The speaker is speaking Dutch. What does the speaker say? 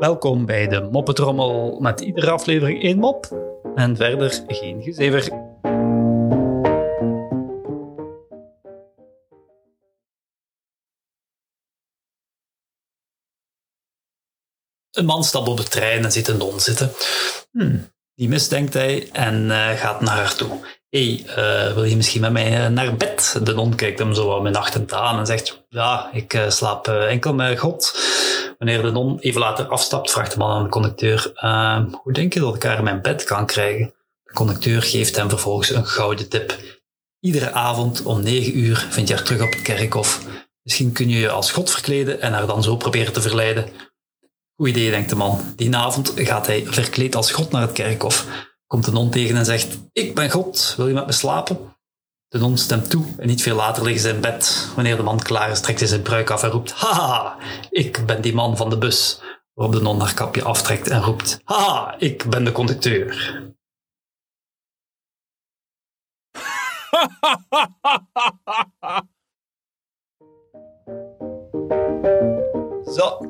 Welkom bij de Moppetrommel met iedere aflevering één mop en verder geen gezever. Een man stapt op de trein en ziet een non zitten. Hmm, die misdenkt hij en eh, gaat naar haar toe. hey, eh, wil je misschien met mij eh, naar bed? De non kijkt hem zo wat minachtend aan en zegt, ja, ik slaap enkel met God. Wanneer de non even later afstapt, vraagt de man aan de conducteur, "Eh, hoe denk je dat ik haar in mijn bed kan krijgen? De conducteur geeft hem vervolgens een gouden tip. Iedere avond om 9 uur vind je haar terug op het kerkhof. Misschien kun je je als God verkleden en haar dan zo proberen te verleiden. Goed idee, denkt de man. Die avond gaat hij verkleed als God naar het kerkhof. Komt de non tegen en zegt: Ik ben God, wil je met me slapen? De non stemt toe en niet veel later liggen ze in bed. Wanneer de man klaar is, trekt hij zijn pruik af en roept: Haha, ik ben die man van de bus. Waarop de non haar kapje aftrekt en roept: Haha, ik ben de conducteur. Zo,